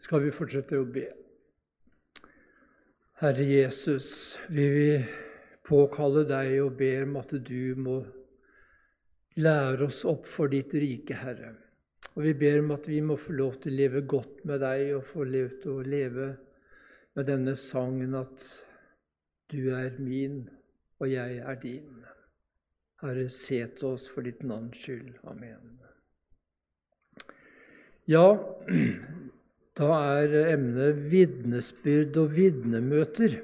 skal vi fortsette å be. Herre Jesus, vi vil påkalle deg og ber om at du må lære oss opp for ditt rike, Herre. Og vi ber om at vi må få lov til å leve godt med deg og få lov til å leve med denne sangen at du er min, og jeg er din. Herre, se til oss for ditt navns skyld. Amen. Ja, da er emnet vitnesbyrd og vitnemøter.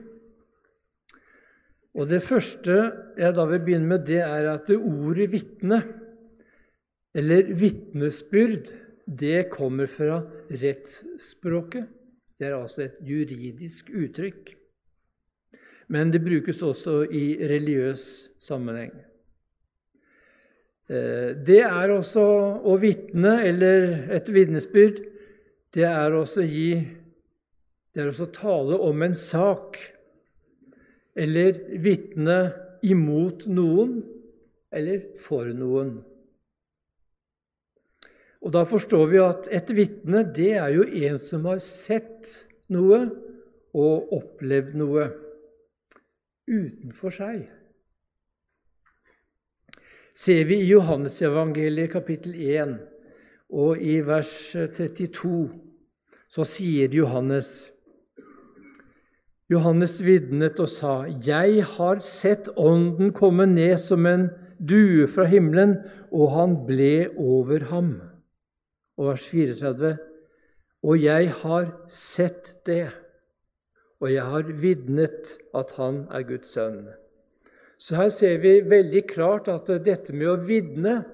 Og Det første jeg da vil begynne med, det er at det ordet vitne, eller vitnesbyrd, det kommer fra rettsspråket. Det er altså et juridisk uttrykk. Men det brukes også i religiøs sammenheng. Eh, det er også å vitne, eller et vitnesbyrd, det er også gi Det er også tale om en sak, eller vitne imot noen, eller for noen. Og Da forstår vi at et vitne, det er jo en som har sett noe og opplevd noe utenfor seg ser vi i Johannesevangeliet kapittel 1 og i vers 32, så sier Johannes Johannes vidnet og sa, 'Jeg har sett Ånden komme ned som en due fra himmelen, og han ble over ham.' Og vers 34, 'Og jeg har sett det, og jeg har vidnet at han er Guds sønn.' Så her ser vi veldig klart at dette med å vitne,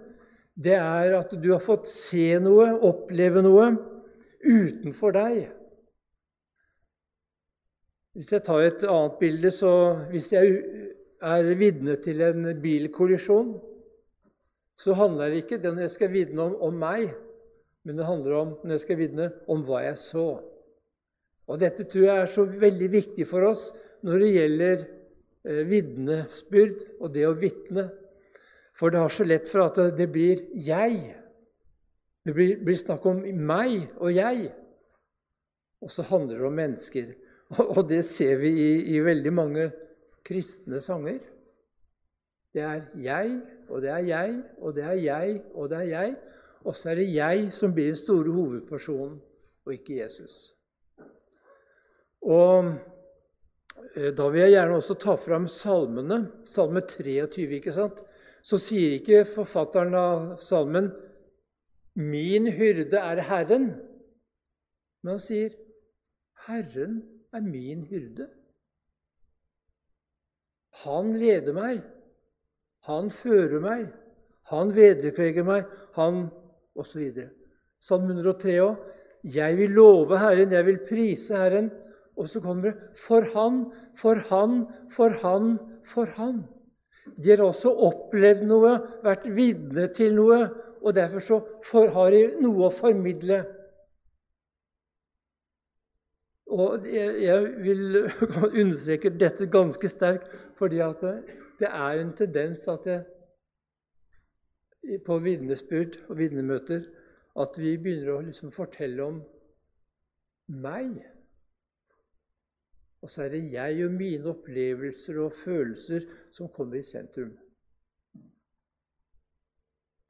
det er at du har fått se noe, oppleve noe, utenfor deg. Hvis jeg tar et annet bilde, så hvis jeg er vitne til en bilkollisjon, så handler det ikke det når jeg skal vitne om, om meg, men det handler om når jeg skal vitne om hva jeg så. Og Dette tror jeg er så veldig viktig for oss når det gjelder Eh, vitnesbyrd og det å vitne. For det har så lett for at det blir jeg. Det blir, blir snakk om meg og jeg. Og så handler det om mennesker. Og det ser vi i, i veldig mange kristne sanger. Det er jeg, og det er jeg, og det er jeg, og det er jeg. Og så er det jeg som blir den store hovedpersonen, og ikke Jesus. Og Eh, da vil jeg gjerne også ta fram salmene. Salme 23, ikke sant? Så sier ikke forfatteren av salmen 'Min hyrde er Herren', men han sier 'Herren er min hyrde'. Han leder meg, han fører meg, han vederkveger meg, han osv. Salme 103 òg. Jeg vil love Herren, jeg vil prise Herren. Og så kommer det 'for han, for han, for han, for han'. De har også opplevd noe, vært vitne til noe, og derfor så har de noe å formidle. Og jeg vil understreke dette ganske sterkt, fordi det er en tendens at det, på vitnesbyrd og vitnemøter at vi begynner å liksom fortelle om meg. Og så er det jeg og mine opplevelser og følelser som kommer i sentrum.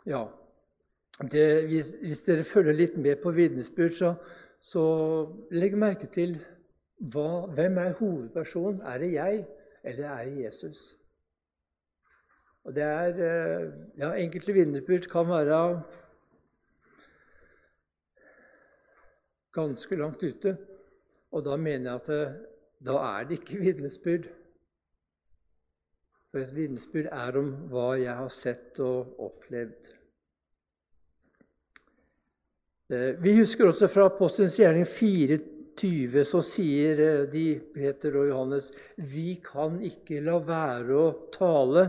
Ja, det, hvis, hvis, dere følger litt med på vitnesbyrd, så, så legg merke til hva, hvem er hovedpersonen. Er det jeg, eller er det Jesus? Og det er, eh, ja, Enkelte vitnesbyrd kan være ganske langt ute. Og da mener jeg at da er det ikke vitnesbyrd. For et vitnesbyrd er om hva jeg har sett og opplevd. Eh, vi husker også fra Apostelens gjerning 24, så sier eh, de, Peter og Johannes, vi kan ikke la være å tale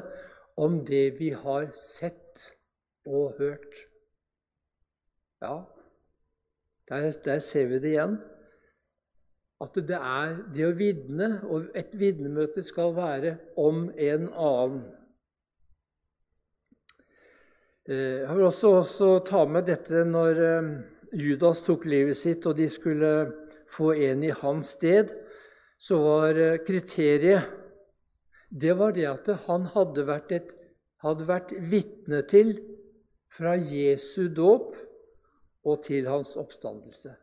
om det vi har sett og hørt. Ja, der, der ser vi det igjen at det er det å vitne, og et vitnemøte skal være om en annen. Eh, jeg vil også, også ta med dette når eh, Judas tok livet sitt, og de skulle få en i hans sted, så var eh, kriteriet det var det at han hadde vært, et, hadde vært vitne til fra Jesu dåp og til hans oppstandelse.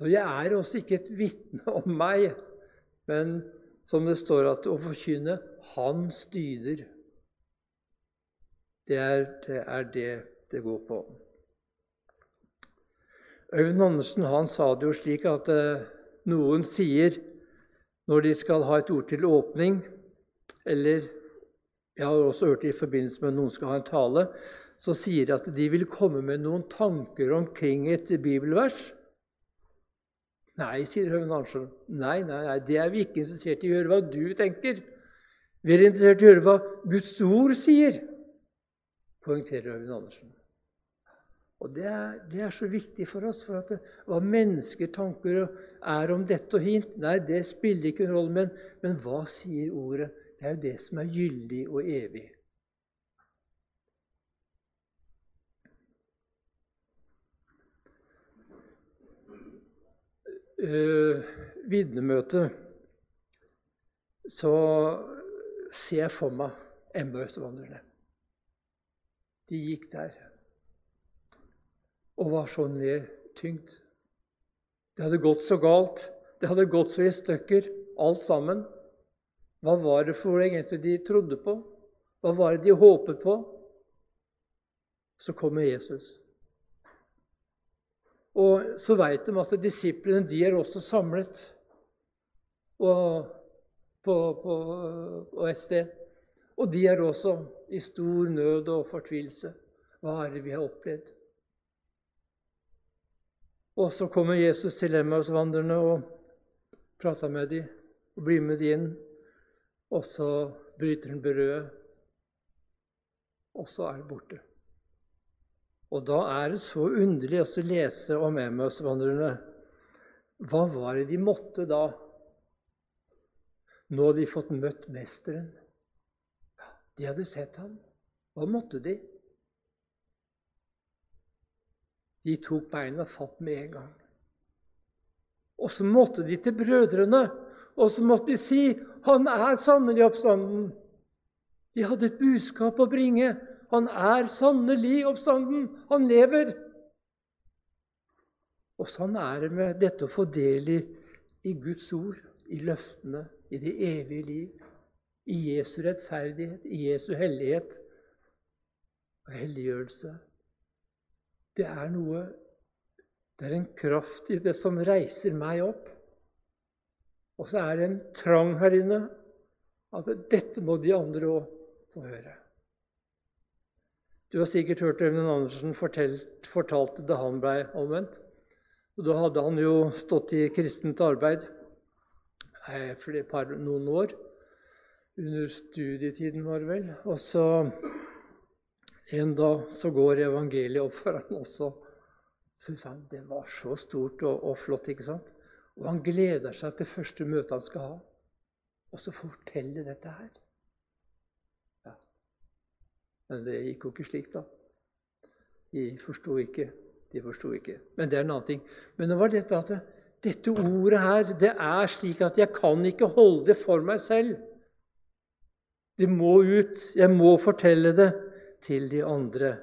Så jeg er også ikke et vitne om meg, men som det står at å forkynne hans dyder. Det er, det er det det går på. Øyvind Andersen han sa det jo slik at eh, noen sier når de skal ha et ord til åpning, eller jeg har også hørt det i forbindelse med at noen skal ha en tale, så sier de at de vil komme med noen tanker omkring et bibelvers. Nei, sier Øyvind Andersen. Nei, nei, nei, det er vi ikke interessert i å høre hva du tenker. Vi er interessert i å høre hva Guds ord sier poengterer Øyvind Andersen. Og det er, det er, så viktig for oss. for at det, Hva mennesker tanker er om dette og hint, nei, det spiller ikke en rolle. Men, men hva sier ordet? Det er jo det som er gyldig og evig. Uh, vitnemøtet så ser jeg for meg Emmausvandrerne. De gikk der og var så nedtyngt. Det hadde gått så galt. Det hadde gått så i stykker, alt sammen. Hva var det for egentlig de trodde på? Hva var det de håpet på? Så kommer Jesus. Og så veit de at disiplene de er også samlet og på, på, på et sted. Og de er også i stor nød og fortvilelse. Hva er det vi har opplevd? Og så kommer Jesus til Emmausvandrerne og prater med dem og blir med dem inn. Og så bryter han brødet, og så er det borte. Og da er det så underlig å lese om Emmausvandrerne. Hva var det de måtte da? Nå hadde de fått møtt Mesteren. De hadde sett ham. Hva måtte de? De tok beina fatt med en gang. Og så måtte de til brødrene, og så måtte de si 'Han er sannelig oppstanden'. De hadde et budskap å bringe. 'Han er sannelig oppstanden. Han lever'. Og sånn er det med dette å få del i, i Guds ord, i løftene, i det evige liv i Jesu rettferdighet, i Jesu hellighet og helliggjørelse. Det er noe Det er en kraft i det som reiser meg opp. Og så er det en trang her inne at dette må de andre òg få høre. Du har sikkert hørt Øyvind Andersen fortalt, fortalte da han ble omvendt. Og Da hadde han jo stått i kristent arbeid eh, par, noen år under studietiden, var det vel. Og så en dag så går evangeliet opp for ham, og så syns han det var så stort og, og, flott. ikke sant? Og han gleder seg til første møte han skal ha, og så fortelle dette her. Men det gikk jo ikke slik, da. De forsto ikke. De forsto ikke. Men det er en annen ting. Men det var dette at det, dette ordet her, det er slik at jeg kan ikke holde det for meg selv. Det må ut. Jeg må fortelle det til de andre.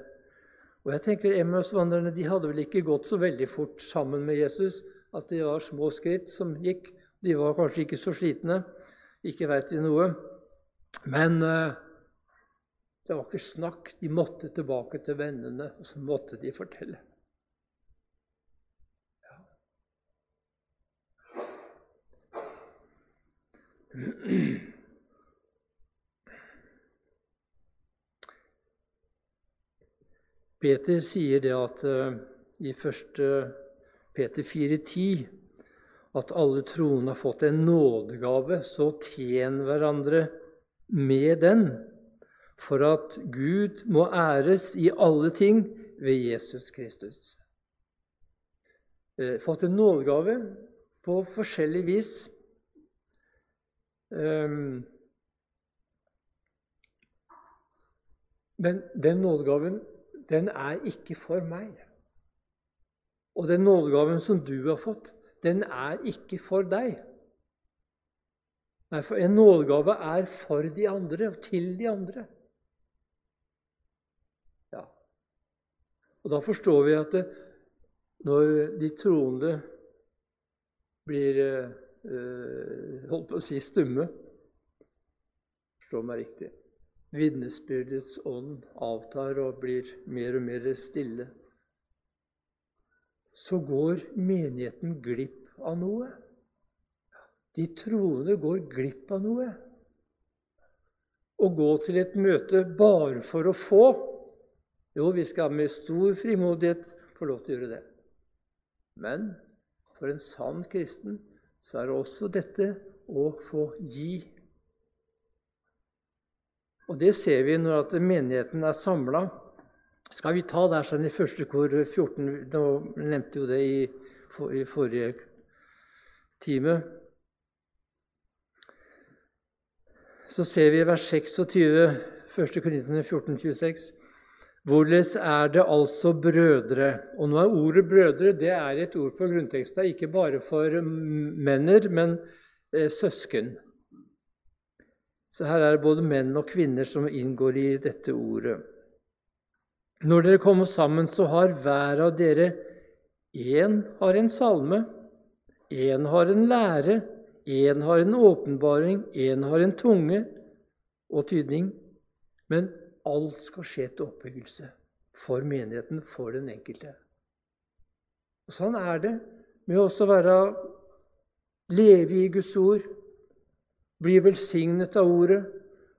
Og jeg tenker Emmaus-vandrerne de hadde vel ikke gått så veldig fort sammen med Jesus. At det var små skritt som gikk. De var kanskje ikke så slitne. Ikke veit vi noe. Men uh, det var ikke snakk. De måtte tilbake til vennene, og så måtte de fortelle. Ja. Peter sier det at uh, i 1. Peter 4,10 at alle troende har fått en nådegave, så tjen hverandre med den, for at Gud må æres i alle ting ved Jesus Kristus. Uh, fått en nådegave på forskjellig vis. Um, men den nådegaven den er ikke for meg. Og den nådegaven som du har fått, den er ikke for deg. Nei, for en nådegave er for de andre og til de andre. Ja. Og da forstår vi at det, når de troende blir eh, holdt på å si stumme Forstå meg riktig. Vitnesbyrdets ånd avtar og blir mer og mer stille. Så går menigheten glipp av noe. De troende går glipp av noe. Å gå til et møte bare for å få Jo, vi skal med stor frimodighet få lov til å gjøre det. Men for en sann kristen så er det også dette å få gi og det ser vi når at menigheten er samla. Skal vi ta der sånn i første kor 14 Nå nevnte jo det i, for, i forrige time. Så ser vi i vers 26, 1. Korintene 14, 26. Hvorledes er det altså brødre? Og nå er ordet 'brødre' det er et ord på grunnteksta, ikke bare for menner, men eh, søsken. Så her er det både menn og kvinner som inngår i dette ordet. Når dere kommer sammen, så har hver av dere én har en salme, én har en lære, én har en åpenbaring, én har en tunge og tydning. Men alt skal skje til oppbyggelse for menigheten, for den enkelte. Og sånn er det med å være leve i Guds ord, bli velsignet av ordet,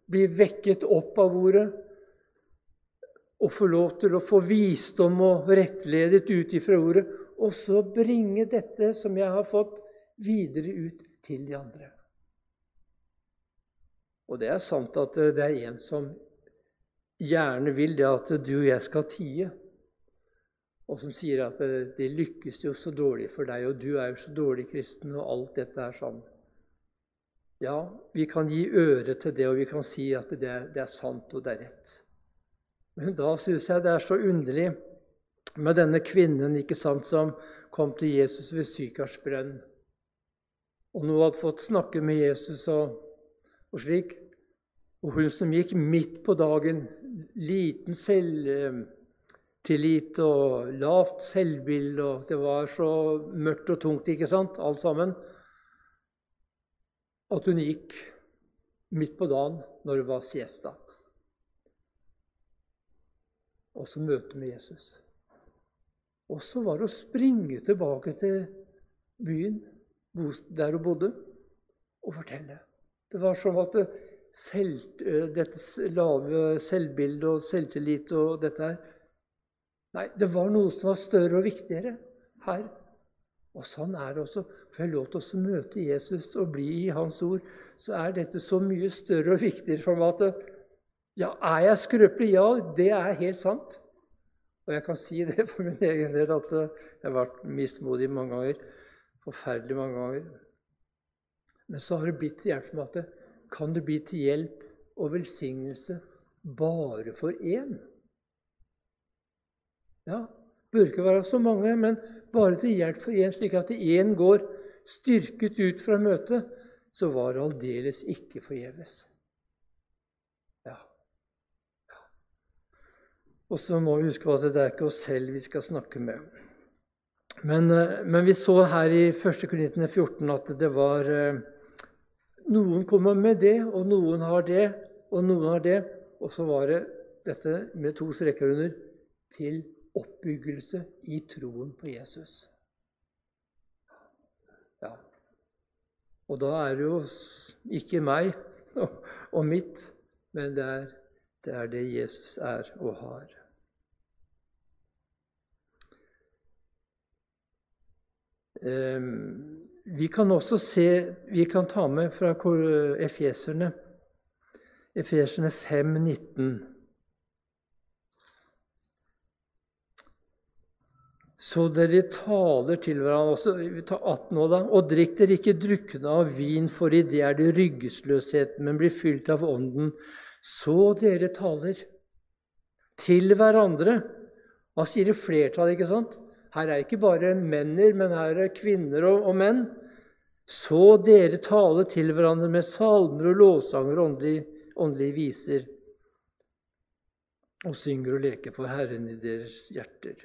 bli vekket opp av ordet og få lov til å få visdom og rettledet ut ifra ordet, og så bringe dette som jeg har fått, videre ut til de andre. Og det er sant at det er en som gjerne vil det at du og jeg skal tie, og som sier at det, det lykkes jo så dårlig for deg, og du er jo så dårlig kristen, og alt dette er sånn. Ja, vi kan gi øre til det, og vi kan si at det, det er sant og det er rett. Men da syns jeg det er så underlig med denne kvinnen ikke sant, som kom til Jesus ved Sykars brønn. Og nå hadde fått snakke med Jesus og, og slik. Og hun som gikk midt på dagen, liten selvtillit og lavt selvbilde, og det var så mørkt og tungt, ikke sant, alt sammen at hun gikk midt på dagen når det var siesta. Og så møte med Jesus. Og så var det å springe tilbake til byen der hun bodde, og fortelle. Det var som at det, selv, dette lave selvbildet og selvtillit og dette her Nei, det var noe som var større og viktigere her og sånn er det også. Får jeg lov til å møte Jesus og bli i Hans ord, så er dette så mye større og viktigere for meg at ja, er jeg skrøpelig? Ja, det er helt sant. Og jeg kan si det for min egen del at jeg har vært mismodig mange ganger. Forferdelig mange ganger. Men så har det blitt til hjelp for meg at kan det bli til hjelp og velsignelse bare for én? Ja, bør ikke være så mange, men bare til hjelp for én, slik at én går styrket ut fra møtet, så var det aldeles ikke forgjeves. Ja. Og så må vi huske at det er ikke oss selv vi skal snakke med. Men, eh, men vi så her i 1. Korintene 14 at det var eh, Noen kommer med det, og noen har det, og noen har det. Og så var det dette med to streker under til oppbyggelse i troen på Jesus. Ja. Og da er det jo ikke meg og mitt, men det er, det er det Jesus er og har. Vi kan også se Vi kan ta med fra Efeserne, Efeserne 5, 19. Så dere taler til hverandre også, vi tar 18 nå da, og drikk dere ikke drukne av vin, for i det er det ryggesløshet, men blir fylt av Ånden. Så dere taler til hverandre Han sier i flertall, ikke sant? Her er ikke bare menner, men her er kvinner og, og menn. Så dere taler til hverandre med salmer og lovsanger og åndelige, åndelige viser, og synger og leker for Herren i deres hjerter.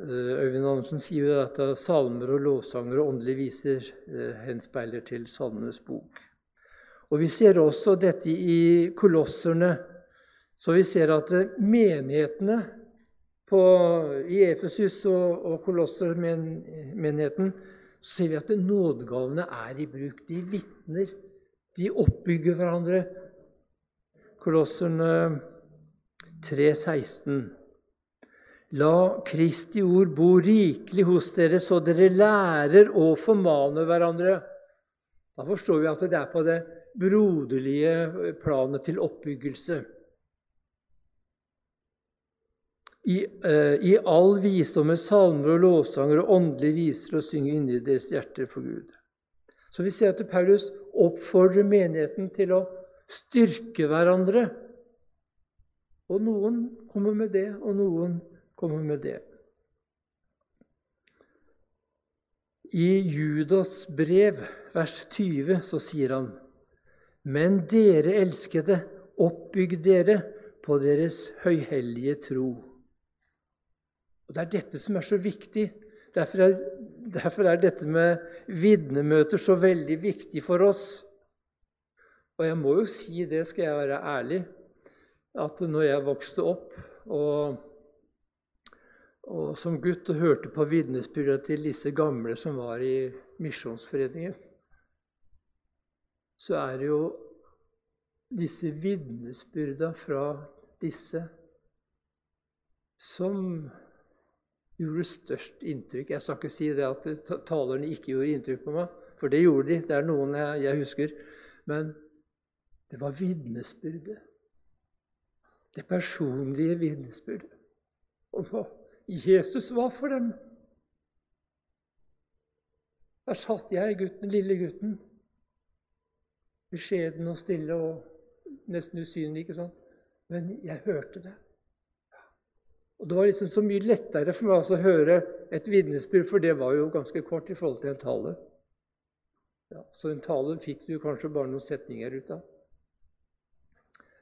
Eh, Øyvind Andersen sier jo at salmer og lovsanger og åndelige viser eh, henspeiler til Salmenes bok. Og Vi ser også dette i kolosserne så vi ser at eh, menighetene på, i Efesus og, og Kolosser-menigheten ser vi at nådegavene er i bruk. De vitner. De oppbygger hverandre. Kolosserne 3,16. La Kristi ord bo rikelig hos dere, så dere lærer å formane hverandre. Da forstår vi at det er på det broderlige planet til oppbyggelse. I, uh, I, all visdom med salmer og lovsanger og åndelige viser og synger inni deres hjerter for Gud. Så vi ser at Paulus oppfordrer menigheten til å styrke hverandre. Og noen kommer med det, og noen kommer med det. I Judas brev, vers 20, så sier han.: Men dere elskede, oppbygg dere på deres høyhellige tro. Og Det er dette som er så viktig. Derfor er, derfor er dette med vitnemøter så veldig viktig for oss. Og jeg må jo si det, skal jeg være ærlig, at når jeg vokste opp og, og som gutt og hørte på vitnesbyrdet til disse gamle som var i Misjonsforeningen, så er det jo disse vitnesbyrda fra disse som gjorde størst inntrykk. Jeg skal ikke si det at talerne ikke gjorde inntrykk på meg, for det gjorde de. Det er noen jeg, jeg husker. Men det var vitnesbyrdet. Det personlige vitnesbyrdet om hva Jesus var for dem. Der satt jeg, gutten, lille gutten, beskjeden og stille og nesten usynlig, ikke sant? Men jeg hørte det. Og Det var liksom så mye lettere for meg å høre et vitnesbyrd, for det var jo ganske kort i forhold til en tale. Ja, så en tale fikk du kanskje bare noen setninger ut av.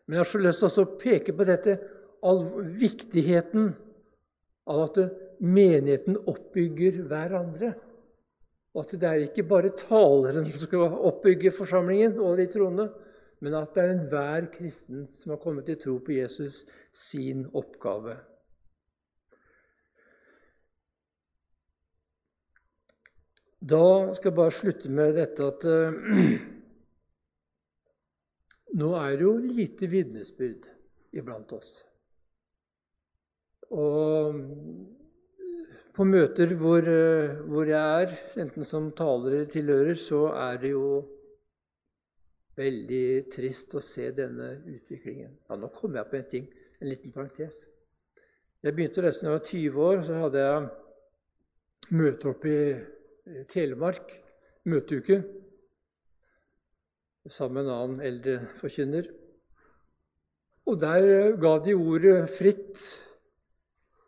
Men jeg har så lyst til å peke på dette, all viktigheten av at menigheten oppbygger hverandre. Og at det er ikke bare taleren som skal oppbygge forsamlingen og de troende, men at det er enhver kristen som har kommet til tro på Jesus, sin oppgave. Da skal jeg bare slutte med dette at uh, nå er det jo lite vitnesbyrd iblant oss. Og på møter hvor, uh, hvor, jeg er, enten som taler eller tilhører, så er det jo veldig trist å se denne utviklingen. Ja, nå kommer jeg på en ting, en liten parentes. Jeg begynte å lese da jeg var 20 år. Så hadde jeg møter oppe i Telemark møteuke sammen med en annen eldre forkynner. Og der ga de ordet fritt.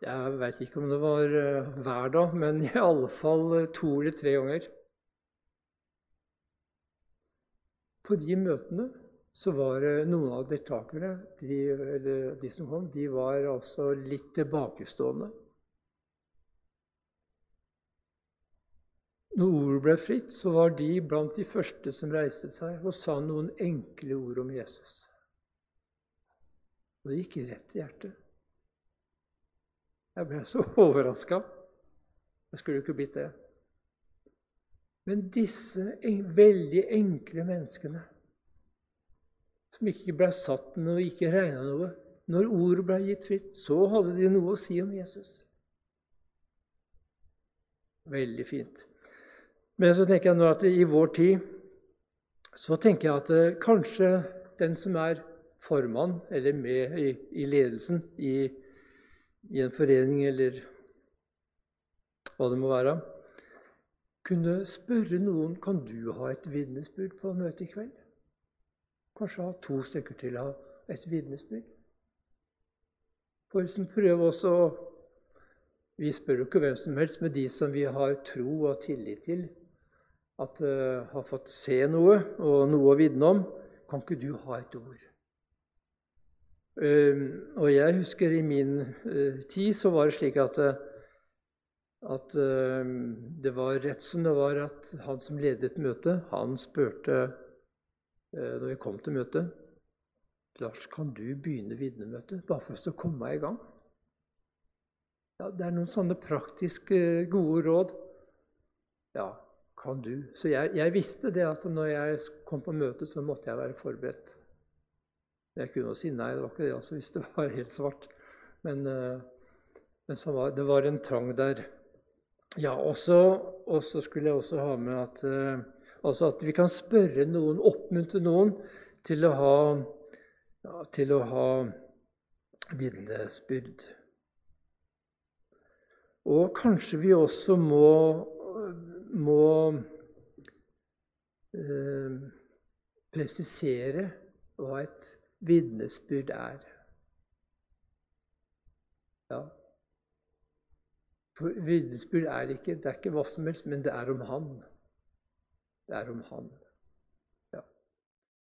Jeg veit ikke om det var eh, hver dag, men i alle fall eh, to eller tre ganger. På de møtene så var noen av deltakerne, de, de som kom, de var altså litt tilbakestående. Når ordet ble fritt, så var de blant de første som reiste seg og sa noen enkle ord om Jesus. Og det gikk rett i hjertet. Jeg ble så overraska. Jeg skulle ikke blitt det. Men disse veldig enkle menneskene, som ikke ble satt noe, ikke regna noe Når ordet ble gitt fritt, så hadde de noe å si om Jesus. Veldig fint. Men så tenker jeg nå at i vår tid så tenker jeg at eh, kanskje den som er formann eller med i, i ledelsen i, i, en forening eller hva det må være, kunne spørre noen kan du ha et vitnesbyrd på møtet i kveld. Kanskje ha to stykker til å ha et vitnesbyrd. For liksom prøve også Vi spør jo ikke hvem som helst, men de som vi har tro og tillit til, at jeg har fått se noe og noe å vitne om. Kan ikke du ha et ord? Uh, og jeg husker i min uh, tid så var det slik at, at det var rett som det var at han som ledet møtet, han spurte når vi kom til møtet Lars, kan du begynne vitnemøtet, bare for å komme meg i gang? Ja, Det er noen sånne praktiske, gode råd. Ja, kan du? Så jeg, jeg, visste det at når jeg kom på møtet, så måtte jeg være forberedt. Jeg kunne jo si nei, det var ikke det altså, hvis det var helt svart. Men, eh, men var, det var en trang der. Ja, og så skulle jeg også ha med at, eh, altså at vi kan spørre noen, oppmuntre noen til å ha, ja, til å ha vitnesbyrd. Og kanskje vi også må, må eh, presisere hva et vitnesbyrd er. Ja. For vitnesbyrd er ikke, det er ikke hva som helst, men det er om Han. Det er om Han.